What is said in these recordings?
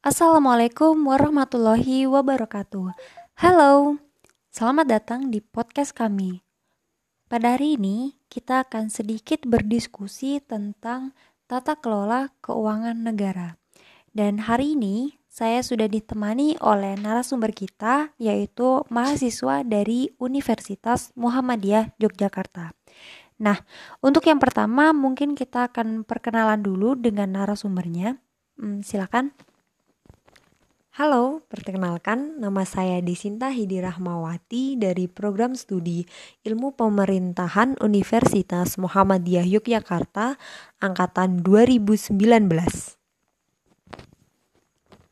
Assalamualaikum warahmatullahi wabarakatuh. Halo, selamat datang di podcast kami. Pada hari ini, kita akan sedikit berdiskusi tentang tata kelola keuangan negara. Dan hari ini, saya sudah ditemani oleh narasumber kita, yaitu mahasiswa dari Universitas Muhammadiyah Yogyakarta. Nah, untuk yang pertama, mungkin kita akan perkenalan dulu dengan narasumbernya. Hmm, silakan. Halo, perkenalkan nama saya Disinta Hidi Rahmawati dari program studi Ilmu Pemerintahan Universitas Muhammadiyah Yogyakarta angkatan 2019.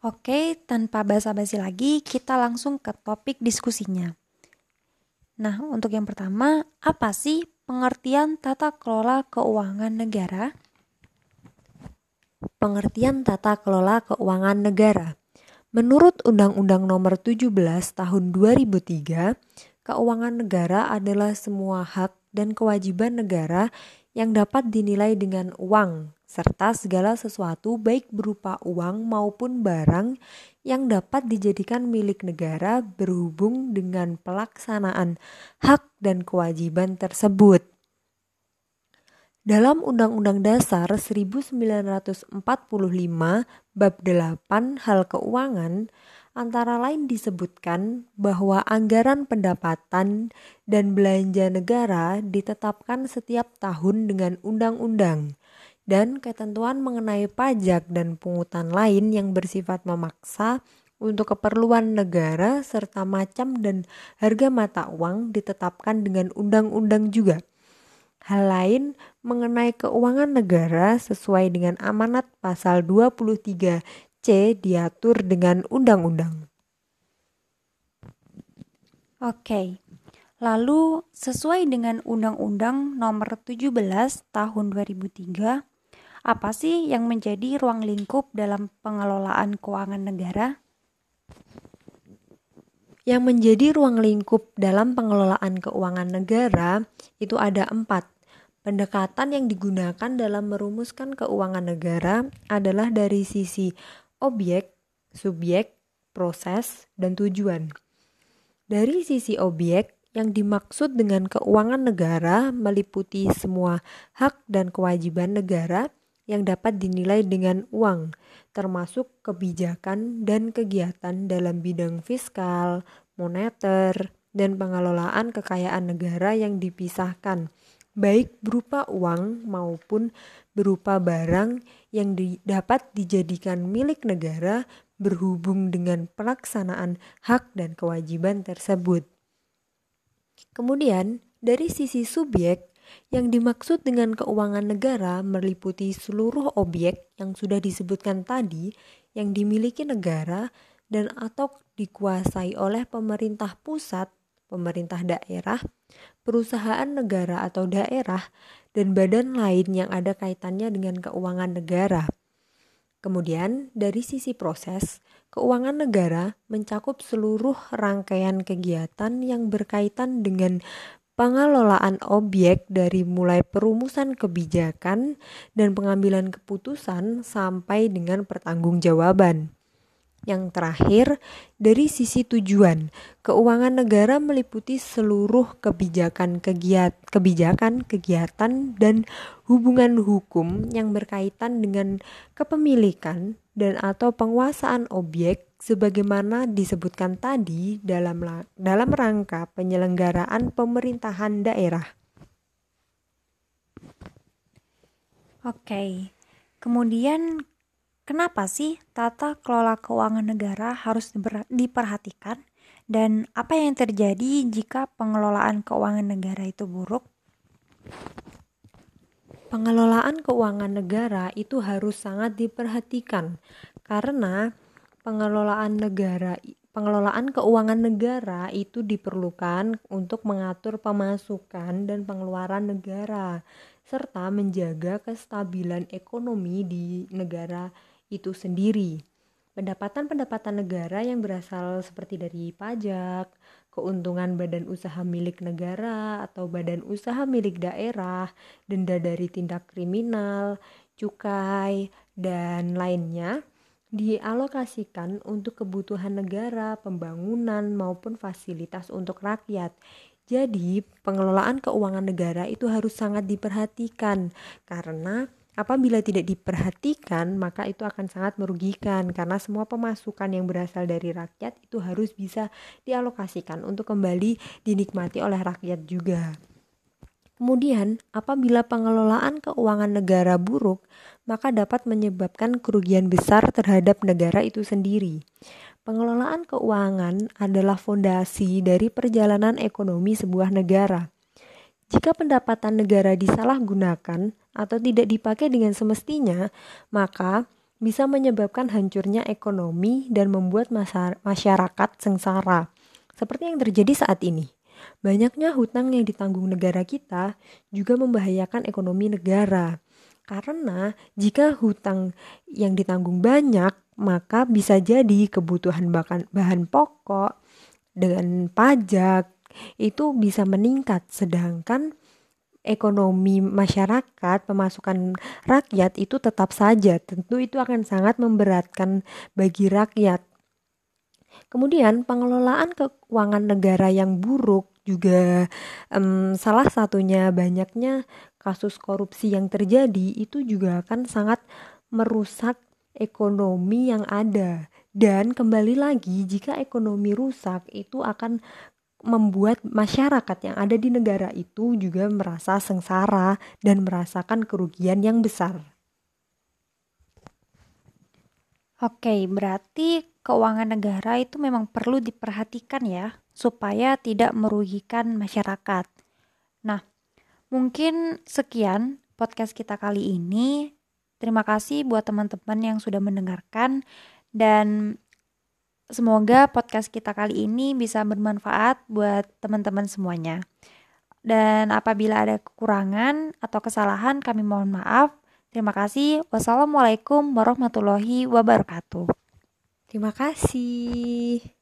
Oke, tanpa basa-basi lagi, kita langsung ke topik diskusinya. Nah, untuk yang pertama, apa sih pengertian tata kelola keuangan negara? Pengertian tata kelola keuangan negara Menurut Undang-Undang Nomor 17 Tahun 2003, keuangan negara adalah semua hak dan kewajiban negara yang dapat dinilai dengan uang serta segala sesuatu baik berupa uang maupun barang yang dapat dijadikan milik negara berhubung dengan pelaksanaan hak dan kewajiban tersebut. Dalam Undang-Undang Dasar 1945 bab 8 hal keuangan antara lain disebutkan bahwa anggaran pendapatan dan belanja negara ditetapkan setiap tahun dengan undang-undang dan ketentuan mengenai pajak dan pungutan lain yang bersifat memaksa untuk keperluan negara serta macam dan harga mata uang ditetapkan dengan undang-undang juga. Hal lain mengenai keuangan negara sesuai dengan amanat pasal 23C diatur dengan undang-undang. Oke. Lalu sesuai dengan Undang-Undang Nomor 17 Tahun 2003, apa sih yang menjadi ruang lingkup dalam pengelolaan keuangan negara? Yang menjadi ruang lingkup dalam pengelolaan keuangan negara itu ada empat. Pendekatan yang digunakan dalam merumuskan keuangan negara adalah dari sisi objek, subjek, proses, dan tujuan. Dari sisi objek, yang dimaksud dengan keuangan negara meliputi semua hak dan kewajiban negara yang dapat dinilai dengan uang, termasuk kebijakan dan kegiatan dalam bidang fiskal, moneter, dan pengelolaan kekayaan negara yang dipisahkan baik berupa uang maupun berupa barang yang di, dapat dijadikan milik negara berhubung dengan pelaksanaan hak dan kewajiban tersebut. Kemudian, dari sisi subjek, yang dimaksud dengan keuangan negara meliputi seluruh objek yang sudah disebutkan tadi yang dimiliki negara dan atau dikuasai oleh pemerintah pusat pemerintah daerah, perusahaan negara atau daerah, dan badan lain yang ada kaitannya dengan keuangan negara. Kemudian, dari sisi proses, keuangan negara mencakup seluruh rangkaian kegiatan yang berkaitan dengan pengelolaan objek dari mulai perumusan kebijakan dan pengambilan keputusan sampai dengan pertanggungjawaban. Yang terakhir, dari sisi tujuan, keuangan negara meliputi seluruh kebijakan kegiat, kebijakan, kegiatan dan hubungan hukum yang berkaitan dengan kepemilikan dan atau penguasaan objek sebagaimana disebutkan tadi dalam dalam rangka penyelenggaraan pemerintahan daerah. Oke. Kemudian Kenapa sih tata kelola keuangan negara harus diperhatikan dan apa yang terjadi jika pengelolaan keuangan negara itu buruk? Pengelolaan keuangan negara itu harus sangat diperhatikan karena pengelolaan negara pengelolaan keuangan negara itu diperlukan untuk mengatur pemasukan dan pengeluaran negara serta menjaga kestabilan ekonomi di negara itu sendiri. Pendapatan-pendapatan negara yang berasal seperti dari pajak, keuntungan badan usaha milik negara atau badan usaha milik daerah, denda dari tindak kriminal, cukai, dan lainnya dialokasikan untuk kebutuhan negara, pembangunan, maupun fasilitas untuk rakyat. Jadi, pengelolaan keuangan negara itu harus sangat diperhatikan karena apabila tidak diperhatikan, maka itu akan sangat merugikan karena semua pemasukan yang berasal dari rakyat itu harus bisa dialokasikan untuk kembali dinikmati oleh rakyat juga. Kemudian, apabila pengelolaan keuangan negara buruk, maka dapat menyebabkan kerugian besar terhadap negara itu sendiri. Pengelolaan keuangan adalah fondasi dari perjalanan ekonomi sebuah negara. Jika pendapatan negara disalahgunakan atau tidak dipakai dengan semestinya, maka bisa menyebabkan hancurnya ekonomi dan membuat masyarakat sengsara, seperti yang terjadi saat ini. Banyaknya hutang yang ditanggung negara kita juga membahayakan ekonomi negara. Karena jika hutang yang ditanggung banyak, maka bisa jadi kebutuhan bahan, pokok dengan pajak itu bisa meningkat sedangkan ekonomi masyarakat, pemasukan rakyat itu tetap saja. Tentu itu akan sangat memberatkan bagi rakyat. Kemudian pengelolaan keuangan negara yang buruk juga um, salah satunya banyaknya kasus korupsi yang terjadi itu juga akan sangat merusak ekonomi yang ada dan kembali lagi jika ekonomi rusak itu akan membuat masyarakat yang ada di negara itu juga merasa sengsara dan merasakan kerugian yang besar. Oke, berarti keuangan negara itu memang perlu diperhatikan ya supaya tidak merugikan masyarakat. Nah, mungkin sekian podcast kita kali ini. Terima kasih buat teman-teman yang sudah mendengarkan dan semoga podcast kita kali ini bisa bermanfaat buat teman-teman semuanya. Dan apabila ada kekurangan atau kesalahan, kami mohon maaf. Terima kasih. Wassalamualaikum warahmatullahi wabarakatuh. Terima kasih.